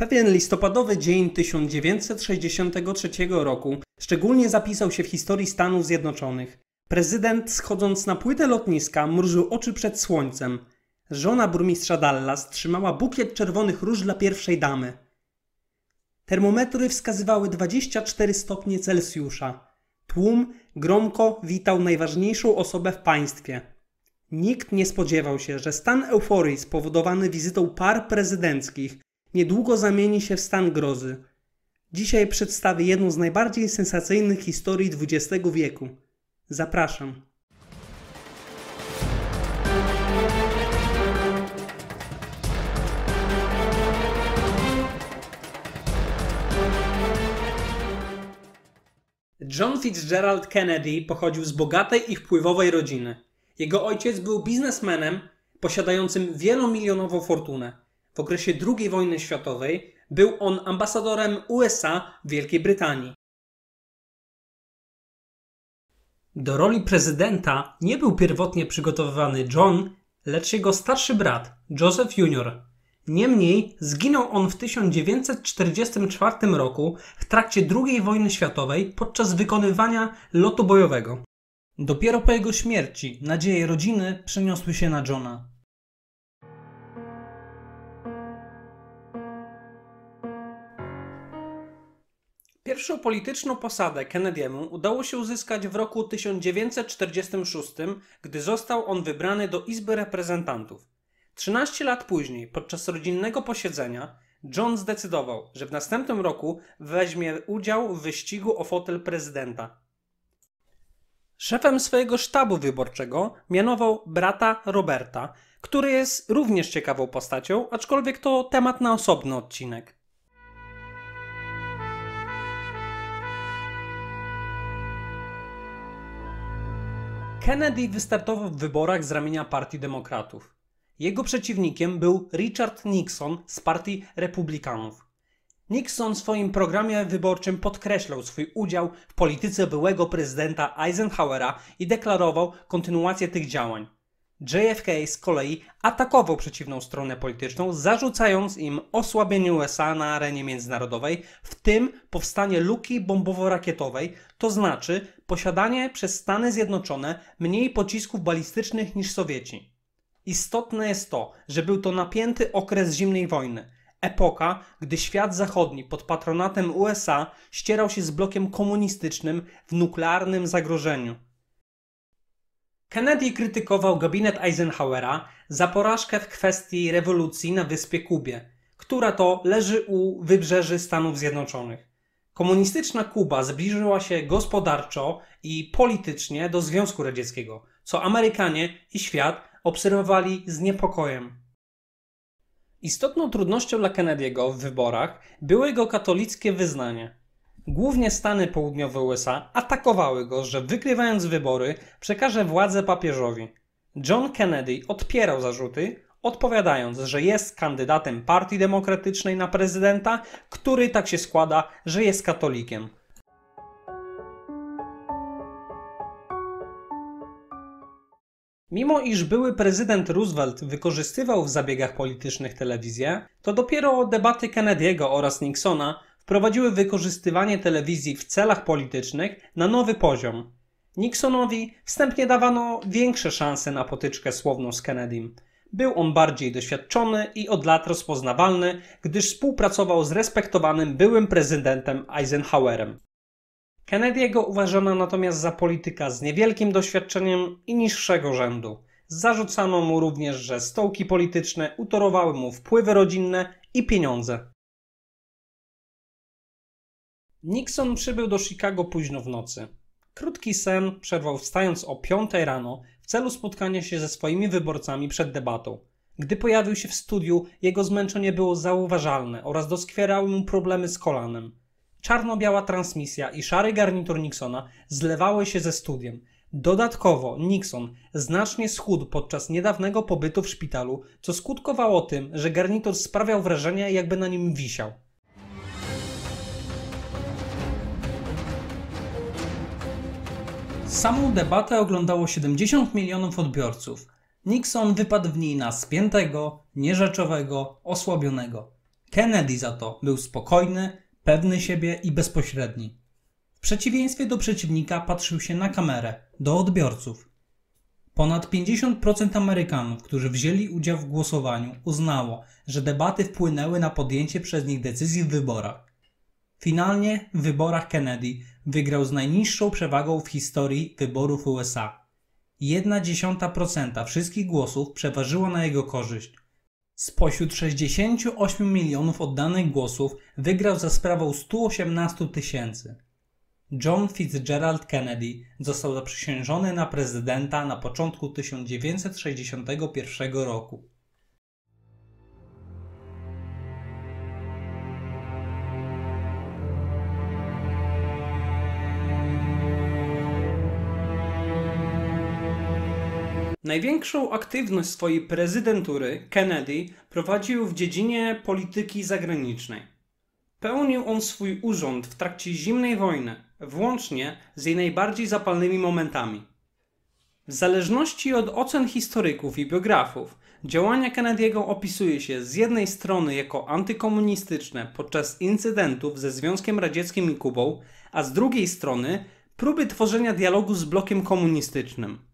Pewien listopadowy dzień 1963 roku szczególnie zapisał się w historii Stanów Zjednoczonych. Prezydent, schodząc na płytę lotniska, mrużył oczy przed słońcem. Żona burmistrza Dallas trzymała bukiet czerwonych róż dla pierwszej damy. Termometry wskazywały 24 stopnie Celsjusza. Tłum gromko witał najważniejszą osobę w państwie. Nikt nie spodziewał się, że stan euforii spowodowany wizytą par prezydenckich niedługo zamieni się w stan grozy. Dzisiaj przedstawię jedną z najbardziej sensacyjnych historii XX wieku. Zapraszam. John Fitzgerald Kennedy pochodził z bogatej i wpływowej rodziny. Jego ojciec był biznesmenem posiadającym wielomilionową fortunę. W okresie II wojny światowej był on ambasadorem USA w Wielkiej Brytanii. Do roli prezydenta nie był pierwotnie przygotowywany John, lecz jego starszy brat, Joseph Jr. Niemniej zginął on w 1944 roku w trakcie II wojny światowej podczas wykonywania lotu bojowego. Dopiero po jego śmierci nadzieje rodziny przeniosły się na Johna. Pierwszą polityczną posadę Kennedy'emu udało się uzyskać w roku 1946, gdy został on wybrany do Izby Reprezentantów. 13 lat później, podczas rodzinnego posiedzenia, John zdecydował, że w następnym roku weźmie udział w wyścigu o fotel prezydenta. Szefem swojego sztabu wyborczego mianował brata Roberta, który jest również ciekawą postacią, aczkolwiek to temat na osobny odcinek. Kennedy wystartował w wyborach z ramienia Partii Demokratów. Jego przeciwnikiem był Richard Nixon z Partii Republikanów. Nixon w swoim programie wyborczym podkreślał swój udział w polityce byłego prezydenta Eisenhowera i deklarował kontynuację tych działań. JFK z kolei atakował przeciwną stronę polityczną, zarzucając im osłabienie USA na arenie międzynarodowej, w tym powstanie luki bombowo-rakietowej, to znaczy posiadanie przez Stany Zjednoczone mniej pocisków balistycznych niż Sowieci. Istotne jest to, że był to napięty okres zimnej wojny, epoka, gdy świat zachodni pod patronatem USA ścierał się z blokiem komunistycznym w nuklearnym zagrożeniu. Kennedy krytykował gabinet Eisenhowera za porażkę w kwestii rewolucji na wyspie Kubie, która to leży u wybrzeży Stanów Zjednoczonych. Komunistyczna Kuba zbliżyła się gospodarczo i politycznie do Związku Radzieckiego, co Amerykanie i świat obserwowali z niepokojem. Istotną trudnością dla Kennedy'ego w wyborach było jego katolickie wyznanie. Głównie Stany Południowe USA atakowały go, że wygrywając wybory przekaże władzę papieżowi. John Kennedy odpierał zarzuty, odpowiadając, że jest kandydatem Partii Demokratycznej na prezydenta, który tak się składa, że jest katolikiem. Mimo iż były prezydent Roosevelt wykorzystywał w zabiegach politycznych telewizję, to dopiero debaty Kennedy'ego oraz Nixona wprowadziły wykorzystywanie telewizji w celach politycznych na nowy poziom. Nixonowi wstępnie dawano większe szanse na potyczkę słowną z Kennedym. Był on bardziej doświadczony i od lat rozpoznawalny, gdyż współpracował z respektowanym byłym prezydentem Eisenhowerem. Kennedy'ego uważano natomiast za polityka z niewielkim doświadczeniem i niższego rzędu. Zarzucano mu również, że stołki polityczne utorowały mu wpływy rodzinne i pieniądze. Nixon przybył do Chicago późno w nocy. Krótki sen przerwał wstając o 5 rano w celu spotkania się ze swoimi wyborcami przed debatą. Gdy pojawił się w studiu, jego zmęczenie było zauważalne oraz doskwierały mu problemy z kolanem. Czarno-biała transmisja i szary garnitur Nixona zlewały się ze studiem. Dodatkowo Nixon znacznie schudł podczas niedawnego pobytu w szpitalu, co skutkowało tym, że garnitur sprawiał wrażenie, jakby na nim wisiał. Samą debatę oglądało 70 milionów odbiorców. Nixon wypadł w niej na spiętego, nierzeczowego, osłabionego. Kennedy za to był spokojny, pewny siebie i bezpośredni. W przeciwieństwie do przeciwnika patrzył się na kamerę, do odbiorców. Ponad 50% Amerykanów, którzy wzięli udział w głosowaniu, uznało, że debaty wpłynęły na podjęcie przez nich decyzji w wyborach. Finalnie w wyborach Kennedy wygrał z najniższą przewagą w historii wyborów USA. 1,1% wszystkich głosów przeważyło na jego korzyść. Spośród 68 milionów oddanych głosów wygrał za sprawą 118 tysięcy. John Fitzgerald Kennedy został zaprzysiężony na prezydenta na początku 1961 roku. Największą aktywność swojej prezydentury Kennedy prowadził w dziedzinie polityki zagranicznej. Pełnił on swój urząd w trakcie zimnej wojny, włącznie z jej najbardziej zapalnymi momentami. W zależności od ocen historyków i biografów, działania Kennedy'ego opisuje się z jednej strony jako antykomunistyczne podczas incydentów ze Związkiem Radzieckim i Kubą, a z drugiej strony próby tworzenia dialogu z blokiem komunistycznym.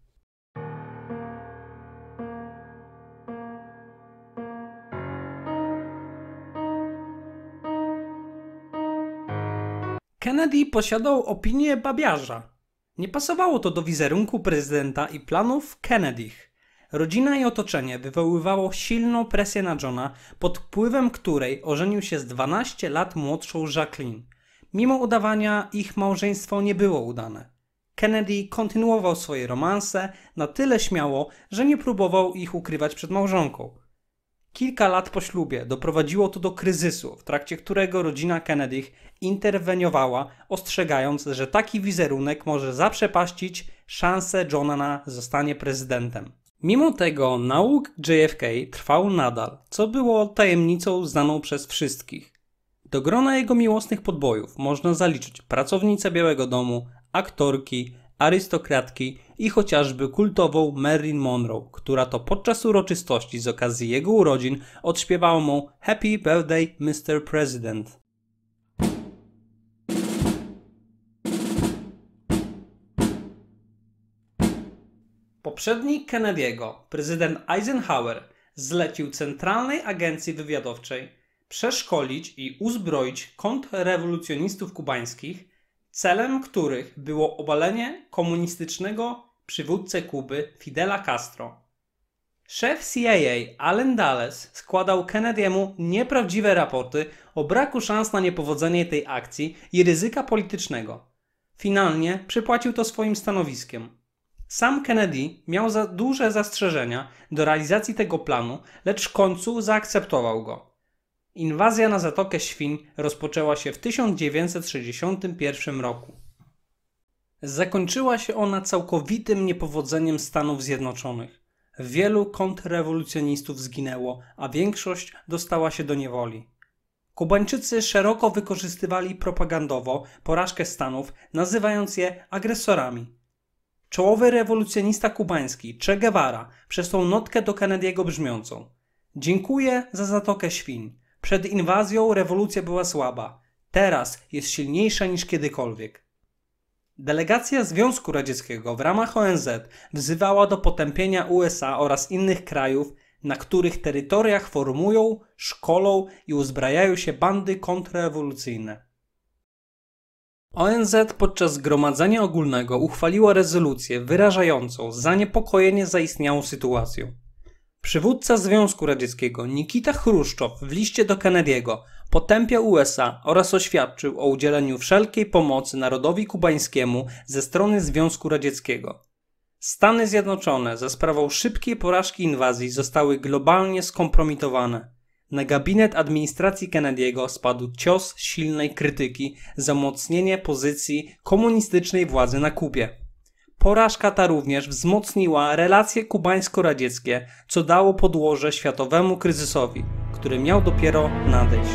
Kennedy posiadał opinię babiarza. Nie pasowało to do wizerunku prezydenta i planów Kennedych. Rodzina i otoczenie wywoływało silną presję na Johna, pod wpływem której ożenił się z 12 lat młodszą Jacqueline. Mimo udawania, ich małżeństwo nie było udane. Kennedy kontynuował swoje romanse na tyle śmiało, że nie próbował ich ukrywać przed małżonką. Kilka lat po ślubie doprowadziło to do kryzysu, w trakcie którego rodzina Kennedy interweniowała, ostrzegając, że taki wizerunek może zaprzepaścić szansę Johna na zostanie prezydentem. Mimo tego nauk JFK trwał nadal, co było tajemnicą znaną przez wszystkich. Do grona jego miłosnych podbojów można zaliczyć pracownicę Białego Domu, aktorki, arystokratki i chociażby kultową Marilyn Monroe, która to podczas uroczystości z okazji jego urodzin odśpiewała mu Happy Birthday Mr. President. Poprzednik Kennedy'ego, prezydent Eisenhower, zlecił Centralnej Agencji Wywiadowczej przeszkolić i uzbroić kontrrewolucjonistów kubańskich, celem których było obalenie komunistycznego przywódcę Kuby Fidela Castro. Szef CIA Allen Dulles składał Kennedy'emu nieprawdziwe raporty o braku szans na niepowodzenie tej akcji i ryzyka politycznego. Finalnie przypłacił to swoim stanowiskiem. Sam Kennedy miał za duże zastrzeżenia do realizacji tego planu, lecz w końcu zaakceptował go. Inwazja na Zatokę Świń rozpoczęła się w 1961 roku. Zakończyła się ona całkowitym niepowodzeniem Stanów Zjednoczonych. Wielu kontrrewolucjonistów zginęło, a większość dostała się do niewoli. Kubańczycy szeroko wykorzystywali propagandowo porażkę Stanów, nazywając je agresorami. Czołowy rewolucjonista kubański Che Guevara przesłał notkę do Kennedy'ego brzmiącą: Dziękuję za Zatokę Świń. Przed inwazją rewolucja była słaba. Teraz jest silniejsza niż kiedykolwiek. Delegacja Związku Radzieckiego w ramach ONZ wzywała do potępienia USA oraz innych krajów, na których terytoriach formują, szkolą i uzbrajają się bandy kontrrewolucyjne. ONZ podczas zgromadzenia ogólnego uchwaliła rezolucję wyrażającą zaniepokojenie zaistniałą sytuacją. Przywódca Związku Radzieckiego Nikita Chruszczow w liście do Kennedy'ego potępiał USA oraz oświadczył o udzieleniu wszelkiej pomocy narodowi kubańskiemu ze strony Związku Radzieckiego. Stany Zjednoczone za sprawą szybkiej porażki inwazji zostały globalnie skompromitowane. Na gabinet administracji Kennedy'ego spadł cios silnej krytyki za umocnienie pozycji komunistycznej władzy na Kubie. Porażka ta również wzmocniła relacje kubańsko-radzieckie, co dało podłoże światowemu kryzysowi, który miał dopiero nadejść.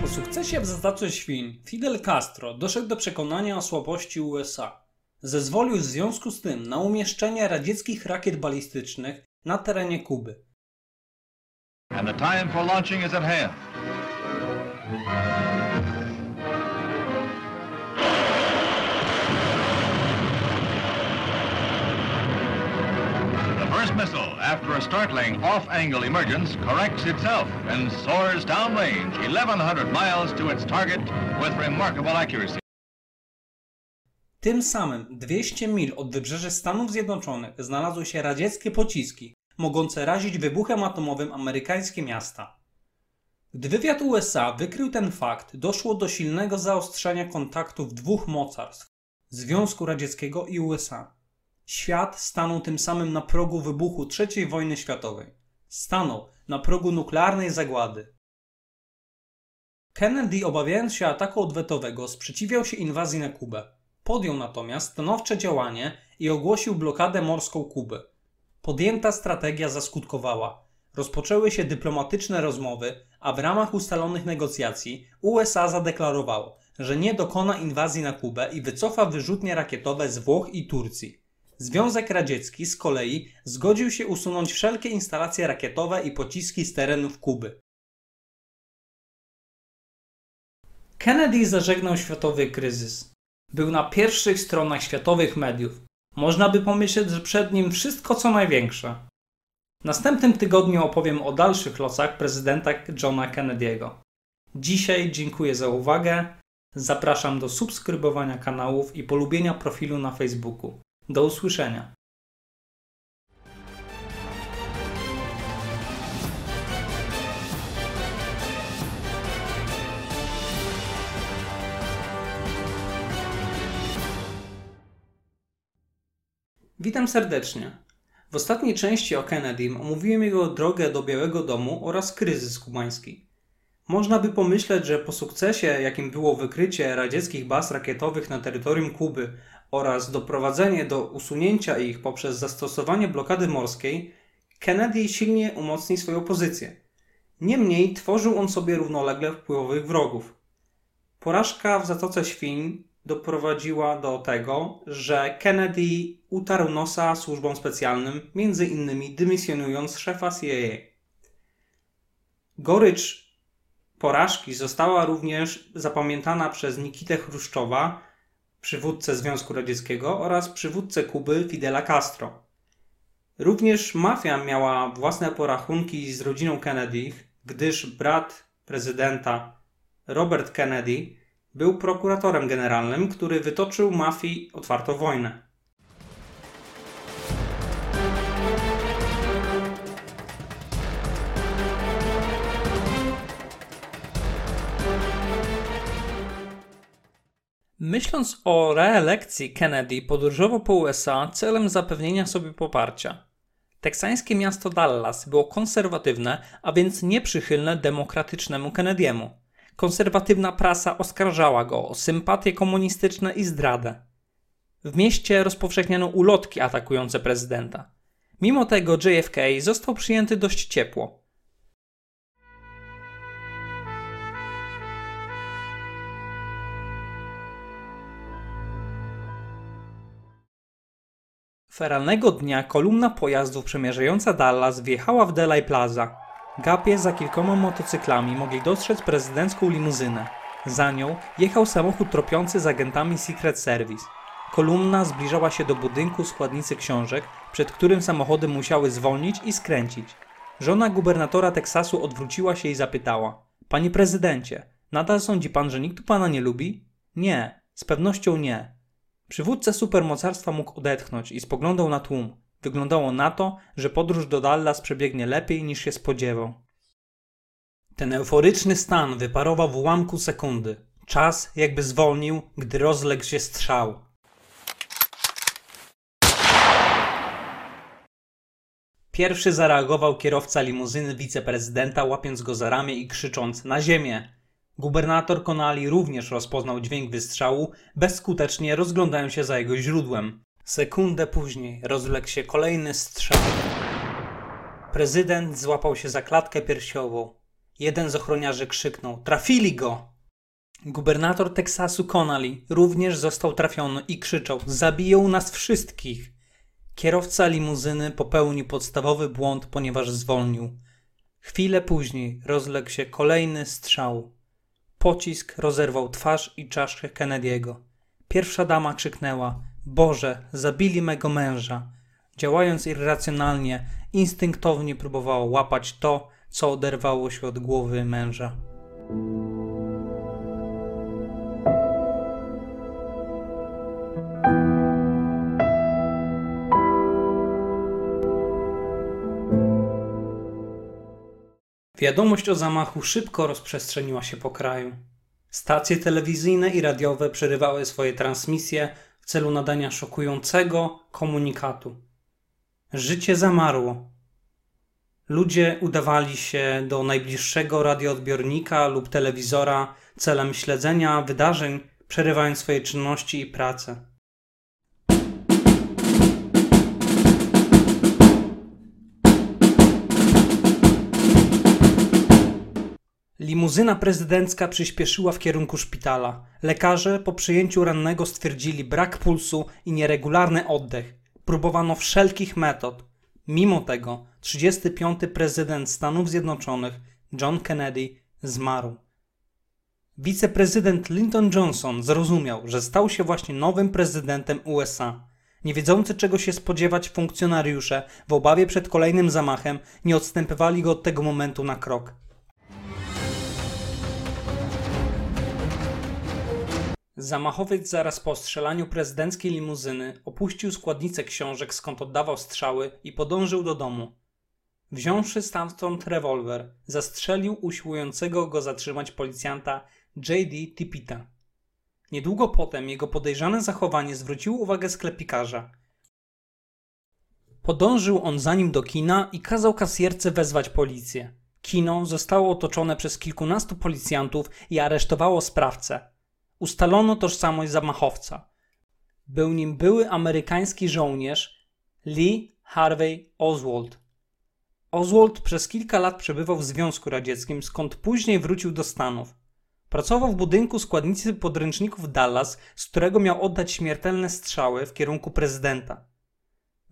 Po sukcesie w Zatoce Świń Fidel Castro doszedł do przekonania o słabości USA. Zezwolił w związku z tym na umieszczenie radzieckich rakiet balistycznych na terenie Kuby. and the time for launching is at hand. Missile, after a startling off-angle emergence, corrects itself and soars downrange 1,100 miles to its target with remarkable accuracy. Tym samym 200 mil od wybrzeży Stanów Zjednoczonych znalazły się radzieckie pociski, mogące razić wybuchem atomowym amerykańskie miasta. Gdy wywiad USA wykrył ten fakt, doszło do silnego zaostrzenia kontaktów dwóch mocarstw Związku Radzieckiego i USA. Świat stanął tym samym na progu wybuchu III wojny światowej. Stanął na progu nuklearnej zagłady. Kennedy, obawiając się ataku odwetowego, sprzeciwiał się inwazji na Kubę. Podjął natomiast stanowcze działanie i ogłosił blokadę morską Kuby. Podjęta strategia zaskutkowała. Rozpoczęły się dyplomatyczne rozmowy, a w ramach ustalonych negocjacji USA zadeklarowało, że nie dokona inwazji na Kubę i wycofa wyrzutnie rakietowe z Włoch i Turcji. Związek Radziecki z kolei zgodził się usunąć wszelkie instalacje rakietowe i pociski z terenów Kuby. Kennedy zażegnał światowy kryzys. Był na pierwszych stronach światowych mediów. Można by pomyśleć, że przed nim wszystko co największe. W następnym tygodniu opowiem o dalszych losach prezydenta Johna Kennedy'ego. Dzisiaj dziękuję za uwagę. Zapraszam do subskrybowania kanałów i polubienia profilu na Facebooku. Do usłyszenia. Witam serdecznie. W ostatniej części o Kennedym omówiłem jego drogę do Białego Domu oraz kryzys kubański. Można by pomyśleć, że po sukcesie, jakim było wykrycie radzieckich baz rakietowych na terytorium Kuby oraz doprowadzenie do usunięcia ich poprzez zastosowanie blokady morskiej, Kennedy silnie umocni swoją pozycję. Niemniej tworzył on sobie równolegle wpływowych wrogów. Porażka w Zatoce Świń doprowadziła do tego, że Kennedy utarł nosa służbom specjalnym, między innymi dymisjonując szefa CIA. Gorycz porażki została również zapamiętana przez Nikitę Chruszczowa, przywódcę Związku Radzieckiego oraz przywódcę Kuby Fidela Castro. Również mafia miała własne porachunki z rodziną Kennedy, gdyż brat prezydenta Robert Kennedy był prokuratorem generalnym, który wytoczył mafii otwarto wojnę. Myśląc o reelekcji Kennedy, podróżował po USA celem zapewnienia sobie poparcia. Teksańskie miasto Dallas było konserwatywne, a więc nieprzychylne demokratycznemu Kennedy'emu. Konserwatywna prasa oskarżała go o sympatie komunistyczne i zdradę. W mieście rozpowszechniano ulotki atakujące prezydenta. Mimo tego JFK został przyjęty dość ciepło. Feralnego dnia kolumna pojazdów przemierzająca Dallas wjechała w Delay Plaza. Gapie za kilkoma motocyklami mogli dostrzec prezydencką limuzynę. Za nią jechał samochód tropiący z agentami Secret Service. Kolumna zbliżała się do budynku składnicy książek, przed którym samochody musiały zwolnić i skręcić. Żona gubernatora Teksasu odwróciła się i zapytała: Panie prezydencie, nadal sądzi pan, że nikt tu pana nie lubi? Nie, z pewnością nie. Przywódca supermocarstwa mógł odetchnąć i spoglądał na tłum. Wyglądało na to, że podróż do Dallas przebiegnie lepiej niż się spodziewał. Ten euforyczny stan wyparował w ułamku sekundy. Czas jakby zwolnił, gdy rozległ się strzał. Pierwszy zareagował kierowca limuzyny wiceprezydenta, łapiąc go za ramię i krzycząc na ziemię. Gubernator Konali również rozpoznał dźwięk wystrzału, bezskutecznie rozglądając się za jego źródłem. Sekundę później rozległ się kolejny strzał. Prezydent złapał się za klatkę piersiową. Jeden z ochroniarzy krzyknął: Trafili go! Gubernator Teksasu Connally również został trafiony i krzyczał: Zabiją nas wszystkich! Kierowca limuzyny popełnił podstawowy błąd, ponieważ zwolnił. Chwilę później rozległ się kolejny strzał. Pocisk rozerwał twarz i czaszkę Kennedy'ego. Pierwsza dama krzyknęła: Boże, zabili mego męża. Działając irracjonalnie, instynktownie próbowała łapać to, co oderwało się od głowy męża. Wiadomość o zamachu szybko rozprzestrzeniła się po kraju. Stacje telewizyjne i radiowe przerywały swoje transmisje w celu nadania szokującego komunikatu. Życie zamarło. Ludzie udawali się do najbliższego radioodbiornika lub telewizora celem śledzenia wydarzeń, przerywając swoje czynności i pracę. Limuzyna prezydencka przyspieszyła w kierunku szpitala. Lekarze po przyjęciu rannego stwierdzili brak pulsu i nieregularny oddech. Próbowano wszelkich metod. Mimo tego 35. prezydent Stanów Zjednoczonych John Kennedy zmarł. Wiceprezydent Lyndon Johnson zrozumiał, że stał się właśnie nowym prezydentem USA. Nie wiedzący czego się spodziewać funkcjonariusze w obawie przed kolejnym zamachem nie odstępywali go od tego momentu na krok. Zamachowiec zaraz po strzelaniu prezydenckiej limuzyny opuścił składnicę książek, skąd oddawał strzały i podążył do domu. Wziąwszy stamtąd rewolwer, zastrzelił usiłującego go zatrzymać policjanta J.D. Tipita. Niedługo potem jego podejrzane zachowanie zwróciło uwagę sklepikarza. Podążył on za nim do kina i kazał kasjerce wezwać policję. Kino zostało otoczone przez kilkunastu policjantów i aresztowało sprawcę. Ustalono tożsamość zamachowca. Był nim były amerykański żołnierz Lee Harvey Oswald. Oswald przez kilka lat przebywał w Związku Radzieckim, skąd później wrócił do Stanów. Pracował w budynku składnicy podręczników Dallas, z którego miał oddać śmiertelne strzały w kierunku prezydenta.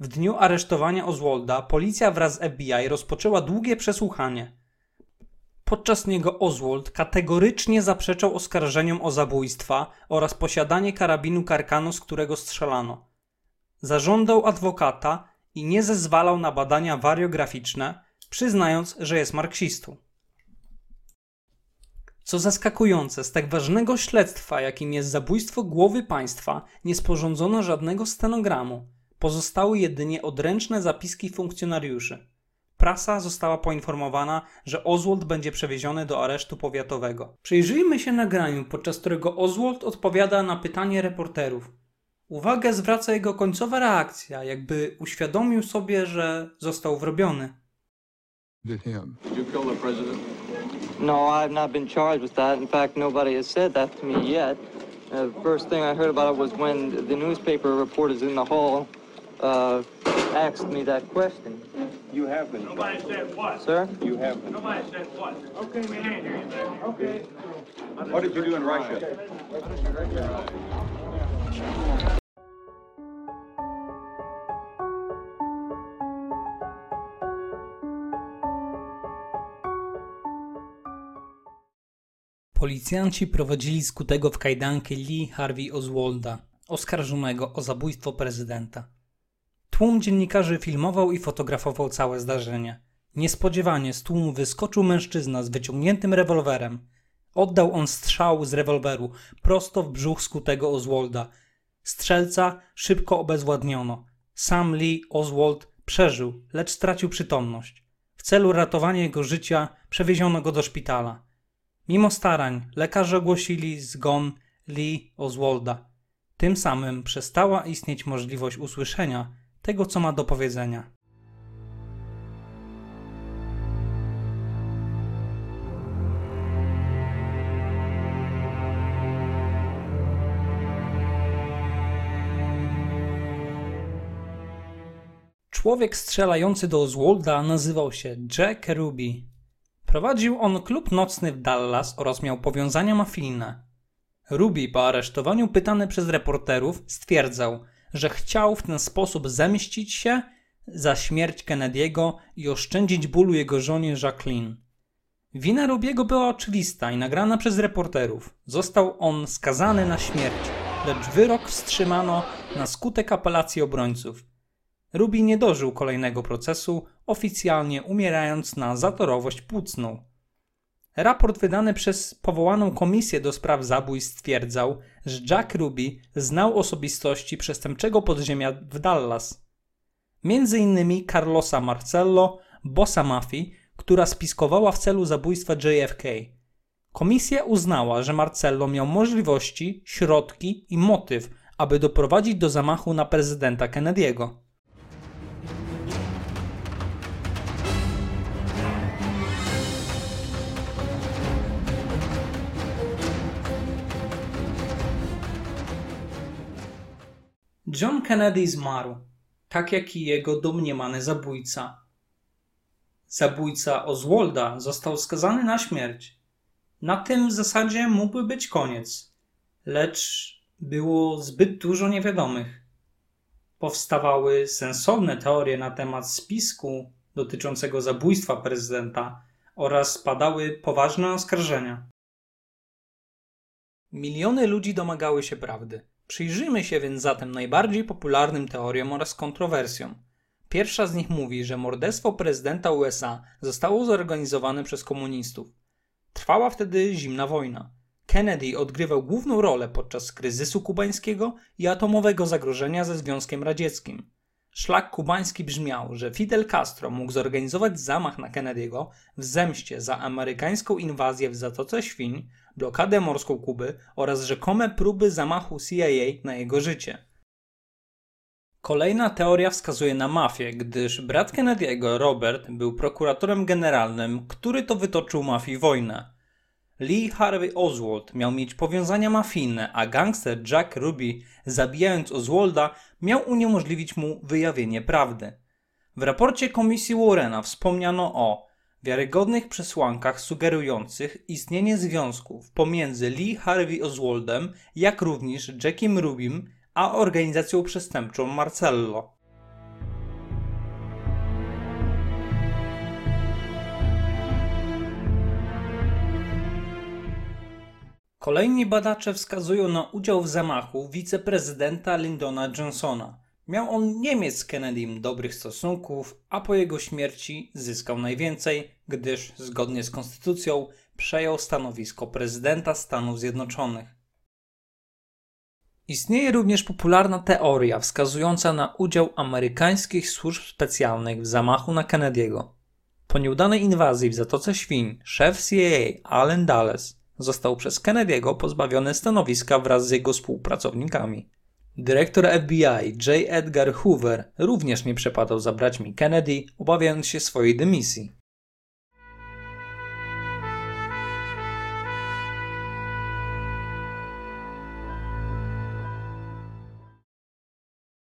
W dniu aresztowania Oswalda policja wraz z FBI rozpoczęła długie przesłuchanie. Podczas niego Oswald kategorycznie zaprzeczał oskarżeniom o zabójstwa oraz posiadanie karabinu Karkanu, z którego strzelano. Zażądał adwokata i nie zezwalał na badania wariograficzne, przyznając, że jest marksistą. Co zaskakujące, z tak ważnego śledztwa, jakim jest zabójstwo głowy państwa, nie sporządzono żadnego stenogramu. Pozostały jedynie odręczne zapiski funkcjonariuszy. Prasa została poinformowana, że Oswald będzie przewieziony do aresztu powiatowego. Przyjrzyjmy się nagraniu, podczas którego Oswald odpowiada na pytanie reporterów. Uwagę zwraca jego końcowa reakcja, jakby uświadomił sobie, że został wrobiony. Did him. Did you kill the president? No, I've not been charged with that. In fact, nobody has said that to me yet. Uh, first thing I heard about it was when the newspaper reporters in the hall uh, asked me that question. You have been. Nobody said what. Sir? You have been. Nobody said what. Okay, we can't hear you Okay. What did you do in Russia? Policjanci prowadzili skutego w kajdanki Lee Harvey Oswalda, oskarżonego o zabójstwo prezydenta. Tłum dziennikarzy filmował i fotografował całe zdarzenie. Niespodziewanie z tłumu wyskoczył mężczyzna z wyciągniętym rewolwerem. Oddał on strzał z rewolweru prosto w brzuch skutego Oswalda. Strzelca szybko obezwładniono. Sam Lee Oswald przeżył, lecz stracił przytomność. W celu ratowania jego życia przewieziono go do szpitala. Mimo starań lekarze ogłosili zgon Lee Oswalda. Tym samym przestała istnieć możliwość usłyszenia tego, co ma do powiedzenia. Człowiek strzelający do Oswalda nazywał się Jack Ruby. Prowadził on klub nocny w Dallas oraz miał powiązania mafijne. Ruby po aresztowaniu pytany przez reporterów stwierdzał, że chciał w ten sposób zemścić się za śmierć Kennedy'ego i oszczędzić bólu jego żonie Jacqueline. Wina Rubiego była oczywista i nagrana przez reporterów. Został on skazany na śmierć, lecz wyrok wstrzymano na skutek apelacji obrońców. Rubi nie dożył kolejnego procesu, oficjalnie umierając na zatorowość płucną. Raport wydany przez powołaną komisję do spraw zabójstw stwierdzał, że Jack Ruby znał osobistości przestępczego podziemia w Dallas. Między innymi Carlosa Marcello, bossa mafii, która spiskowała w celu zabójstwa JFK. Komisja uznała, że Marcello miał możliwości, środki i motyw, aby doprowadzić do zamachu na prezydenta Kennedy'ego. John Kennedy zmarł, tak jak i jego domniemany zabójca. Zabójca Oswalda został skazany na śmierć. Na tym w zasadzie mógłby być koniec, lecz było zbyt dużo niewiadomych. Powstawały sensowne teorie na temat spisku dotyczącego zabójstwa prezydenta oraz padały poważne oskarżenia. Miliony ludzi domagały się prawdy. Przyjrzyjmy się więc zatem najbardziej popularnym teoriom oraz kontrowersjom. Pierwsza z nich mówi, że morderstwo prezydenta USA zostało zorganizowane przez komunistów. Trwała wtedy zimna wojna. Kennedy odgrywał główną rolę podczas kryzysu kubańskiego i atomowego zagrożenia ze Związkiem Radzieckim. Szlak kubański brzmiał, że Fidel Castro mógł zorganizować zamach na Kennedy'ego w zemście za amerykańską inwazję w Zatoce Świń, blokadę morską Kuby oraz rzekome próby zamachu CIA na jego życie. Kolejna teoria wskazuje na mafię, gdyż brat Kennedy'ego, Robert, był prokuratorem generalnym, który to wytoczył mafii wojnę. Lee Harvey Oswald miał mieć powiązania mafijne, a gangster Jack Ruby, zabijając Oswalda, miał uniemożliwić mu wyjawienie prawdy. W raporcie komisji Warrena wspomniano o wiarygodnych przesłankach sugerujących istnienie związków pomiędzy Lee Harvey Oswaldem, jak również Jackiem Rubim, a organizacją przestępczą Marcello. Kolejni badacze wskazują na udział w zamachu wiceprezydenta Lyndona Johnsona. Miał on nie mieć z Kennedym dobrych stosunków, a po jego śmierci zyskał najwięcej, gdyż zgodnie z konstytucją przejął stanowisko prezydenta Stanów Zjednoczonych. Istnieje również popularna teoria wskazująca na udział amerykańskich służb specjalnych w zamachu na Kennedy'ego. Po nieudanej inwazji w Zatoce Świń szef CIA Allen Dulles został przez Kennedy'ego pozbawiony stanowiska wraz z jego współpracownikami. Dyrektor FBI J. Edgar Hoover również nie przepadał za braćmi Kennedy, obawiając się swojej dymisji.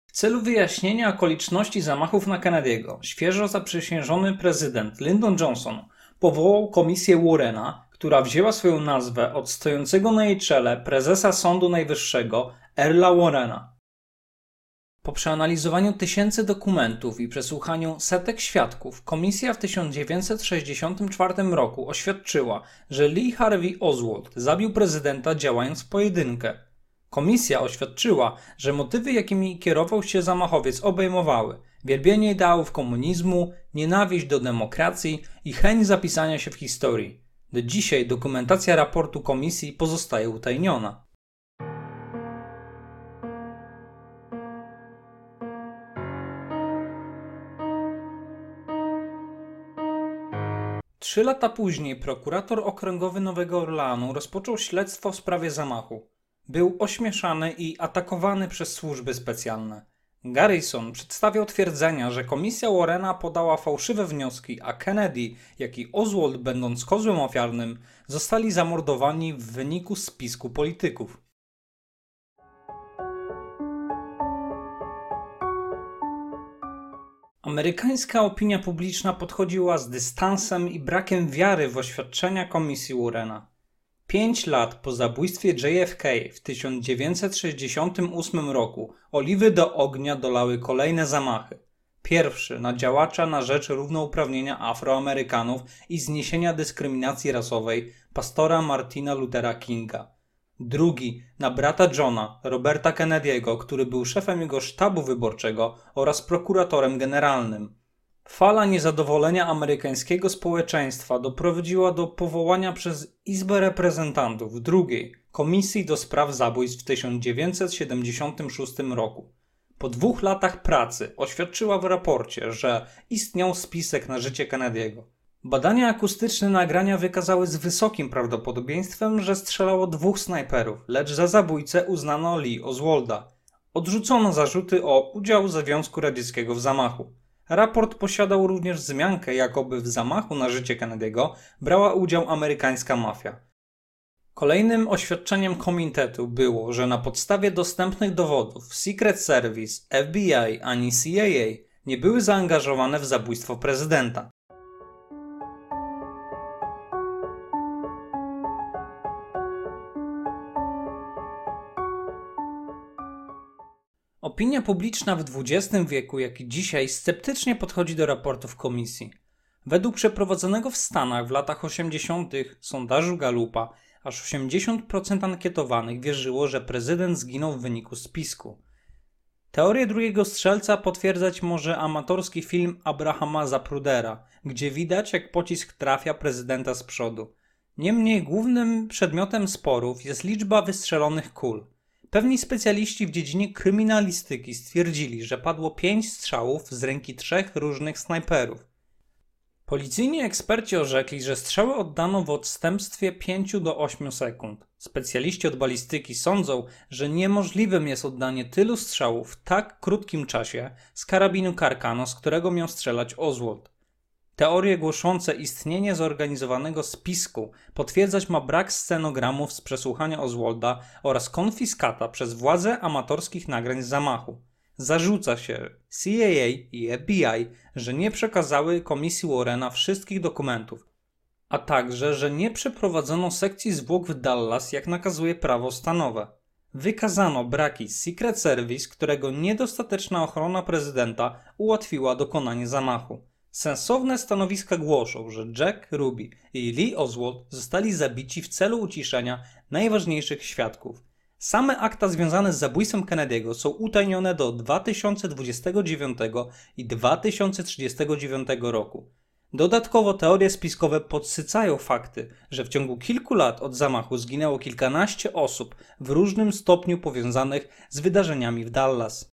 W celu wyjaśnienia okoliczności zamachów na Kennedy'ego, świeżo zaprzysiężony prezydent Lyndon Johnson powołał komisję Warrena, która wzięła swoją nazwę od stojącego na jej czele prezesa Sądu Najwyższego Erla Warrena. Po przeanalizowaniu tysięcy dokumentów i przesłuchaniu setek świadków, komisja w 1964 roku oświadczyła, że Lee Harvey Oswald zabił prezydenta działając w pojedynkę. Komisja oświadczyła, że motywy, jakimi kierował się zamachowiec, obejmowały wielbienie ideałów komunizmu, nienawiść do demokracji i chęć zapisania się w historii. Do dzisiaj dokumentacja raportu komisji pozostaje utajniona. Trzy lata później prokurator okręgowy Nowego Orleanu rozpoczął śledztwo w sprawie zamachu. Był ośmieszany i atakowany przez służby specjalne. Garrison przedstawiał twierdzenia, że komisja Warrena podała fałszywe wnioski, a Kennedy, jak i Oswald, będąc kozłem ofiarnym, zostali zamordowani w wyniku spisku polityków. Amerykańska opinia publiczna podchodziła z dystansem i brakiem wiary w oświadczenia komisji Warrena. Pięć lat po zabójstwie JFK w 1968 roku oliwy do ognia dolały kolejne zamachy. Pierwszy na działacza na rzecz równouprawnienia Afroamerykanów i zniesienia dyskryminacji rasowej pastora Martina Luthera Kinga. Drugi na brata Johna, Roberta Kennedy'ego, który był szefem jego sztabu wyborczego oraz prokuratorem generalnym. Fala niezadowolenia amerykańskiego społeczeństwa doprowadziła do powołania przez Izbę Reprezentantów drugiej Komisji do Spraw Zabójstw w 1976 roku. Po dwóch latach pracy oświadczyła w raporcie, że istniał spisek na życie Kennedy'ego. Badania akustyczne nagrania wykazały z wysokim prawdopodobieństwem, że strzelało dwóch snajperów, lecz za zabójcę uznano Lee Oswalda. Odrzucono zarzuty o udział Związku Radzieckiego w zamachu. Raport posiadał również wzmiankę, jakoby w zamachu na życie Kennedy'ego brała udział amerykańska mafia. Kolejnym oświadczeniem komitetu było, że na podstawie dostępnych dowodów Secret Service, FBI ani CIA nie były zaangażowane w zabójstwo prezydenta. Opinia publiczna w XX wieku, jak i dzisiaj, sceptycznie podchodzi do raportów komisji. Według przeprowadzonego w Stanach w latach 80. sondażu Galupa, aż 80% ankietowanych wierzyło, że prezydent zginął w wyniku spisku. Teorię drugiego strzelca potwierdzać może amatorski film Abrahama Zaprudera, gdzie widać jak pocisk trafia prezydenta z przodu. Niemniej głównym przedmiotem sporów jest liczba wystrzelonych kul. Pewni specjaliści w dziedzinie kryminalistyki stwierdzili, że padło pięć strzałów z ręki trzech różnych snajperów. Policyjni eksperci orzekli, że strzały oddano w odstępstwie 5 do 8 sekund. Specjaliści od balistyki sądzą, że niemożliwym jest oddanie tylu strzałów w tak krótkim czasie z karabinu Karkano, z którego miał strzelać Oswald. Teorie głoszące istnienie zorganizowanego spisku potwierdzać ma brak scenogramów z przesłuchania Oswalda oraz konfiskata przez władze amatorskich nagrań z zamachu. Zarzuca się CIA i FBI, że nie przekazały komisji Warrena wszystkich dokumentów, a także, że nie przeprowadzono sekcji zwłok w Dallas, jak nakazuje prawo stanowe. Wykazano braki Secret Service, którego niedostateczna ochrona prezydenta ułatwiła dokonanie zamachu. Sensowne stanowiska głoszą, że Jack Ruby i Lee Oswald zostali zabici w celu uciszenia najważniejszych świadków. Same akta związane z zabójstwem Kennedy'ego są utajnione do 2029 i 2039 roku. Dodatkowo teorie spiskowe podsycają fakty, że w ciągu kilku lat od zamachu zginęło kilkanaście osób w różnym stopniu powiązanych z wydarzeniami w Dallas.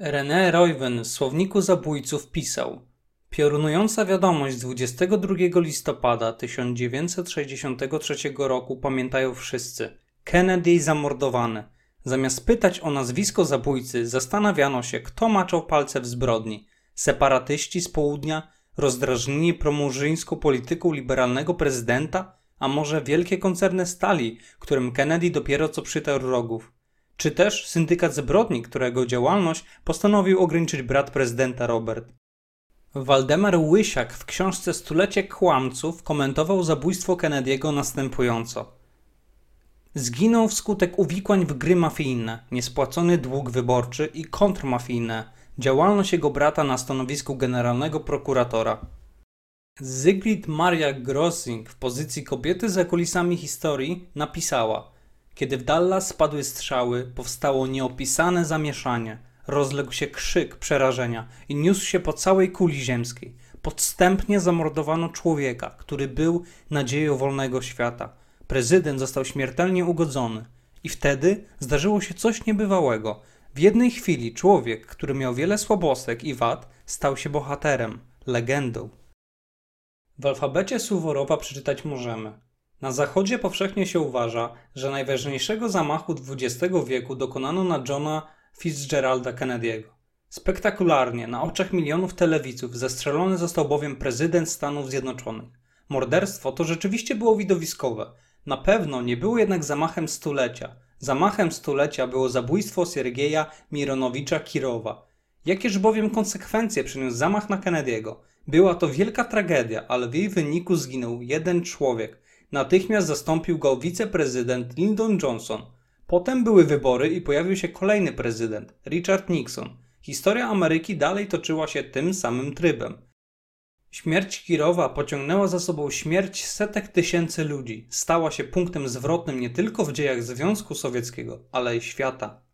René Royven w słowniku zabójców pisał Piorunująca wiadomość z 22 listopada 1963 roku pamiętają wszyscy. Kennedy zamordowany. Zamiast pytać o nazwisko zabójcy, zastanawiano się, kto maczał palce w zbrodni. Separatyści z południa, rozdrażnieni promurzyńską polityką liberalnego prezydenta, a może wielkie koncerny stali, którym Kennedy dopiero co przytarł rogów czy też syndykat zbrodni, którego działalność postanowił ograniczyć brat prezydenta Robert. Waldemar Łysiak w książce Stulecie Kłamców komentował zabójstwo Kennedy'ego następująco. Zginął wskutek uwikłań w gry mafijne, niespłacony dług wyborczy i kontrmafijne, działalność jego brata na stanowisku generalnego prokuratora. Zygrid Maria Grossing w pozycji kobiety za kulisami historii napisała – kiedy w Dallas spadły strzały, powstało nieopisane zamieszanie. Rozległ się krzyk przerażenia i niósł się po całej kuli ziemskiej. Podstępnie zamordowano człowieka, który był nadzieją wolnego świata. Prezydent został śmiertelnie ugodzony. I wtedy zdarzyło się coś niebywałego. W jednej chwili człowiek, który miał wiele słabostek i wad, stał się bohaterem, legendą. W alfabecie Suworowa przeczytać możemy na Zachodzie powszechnie się uważa, że najważniejszego zamachu XX wieku dokonano na Johna Fitzgeralda Kennedy'ego. Spektakularnie, na oczach milionów telewidzów, zestrzelony został bowiem prezydent Stanów Zjednoczonych. Morderstwo to rzeczywiście było widowiskowe. Na pewno nie było jednak zamachem stulecia. Zamachem stulecia było zabójstwo Siergieja Mironowicza Kirowa. Jakież bowiem konsekwencje przyniósł zamach na Kennedy'ego? Była to wielka tragedia, ale w jej wyniku zginął jeden człowiek. Natychmiast zastąpił go wiceprezydent Lyndon Johnson. Potem były wybory i pojawił się kolejny prezydent, Richard Nixon. Historia Ameryki dalej toczyła się tym samym trybem. Śmierć Kirowa pociągnęła za sobą śmierć setek tysięcy ludzi. Stała się punktem zwrotnym nie tylko w dziejach Związku Sowieckiego, ale i świata.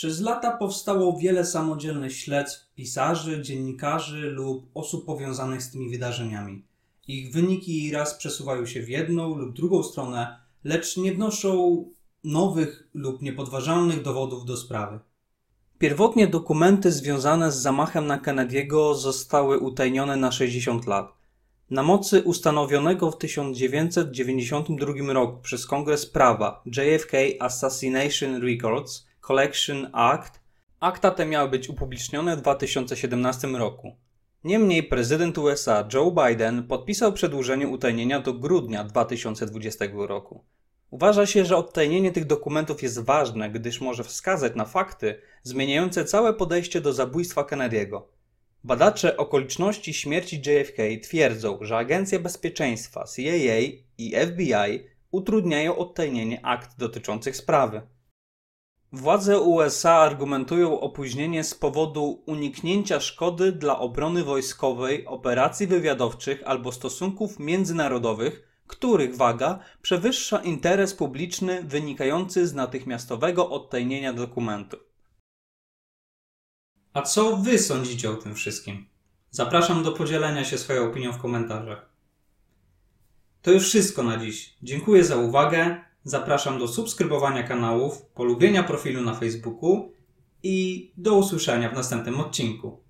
Przez lata powstało wiele samodzielnych śledztw pisarzy, dziennikarzy lub osób powiązanych z tymi wydarzeniami. Ich wyniki raz przesuwają się w jedną lub drugą stronę, lecz nie wnoszą nowych lub niepodważalnych dowodów do sprawy. Pierwotnie dokumenty związane z zamachem na Kennedy'ego zostały utajnione na 60 lat. Na mocy ustanowionego w 1992 roku przez Kongres Prawa JFK Assassination Records Collection Act akta te miały być upublicznione w 2017 roku. Niemniej prezydent USA Joe Biden podpisał przedłużenie utajnienia do grudnia 2020 roku. Uważa się, że odtajnienie tych dokumentów jest ważne, gdyż może wskazać na fakty zmieniające całe podejście do zabójstwa Kennedy'ego. Badacze okoliczności śmierci JFK twierdzą, że Agencja Bezpieczeństwa CIA i FBI utrudniają odtajnienie akt dotyczących sprawy. Władze USA argumentują opóźnienie z powodu uniknięcia szkody dla obrony wojskowej, operacji wywiadowczych albo stosunków międzynarodowych, których waga przewyższa interes publiczny wynikający z natychmiastowego odtajnienia dokumentu. A co wy sądzicie o tym wszystkim? Zapraszam do podzielenia się swoją opinią w komentarzach. To już wszystko na dziś. Dziękuję za uwagę. Zapraszam do subskrybowania kanałów, polubienia profilu na Facebooku i do usłyszenia w następnym odcinku.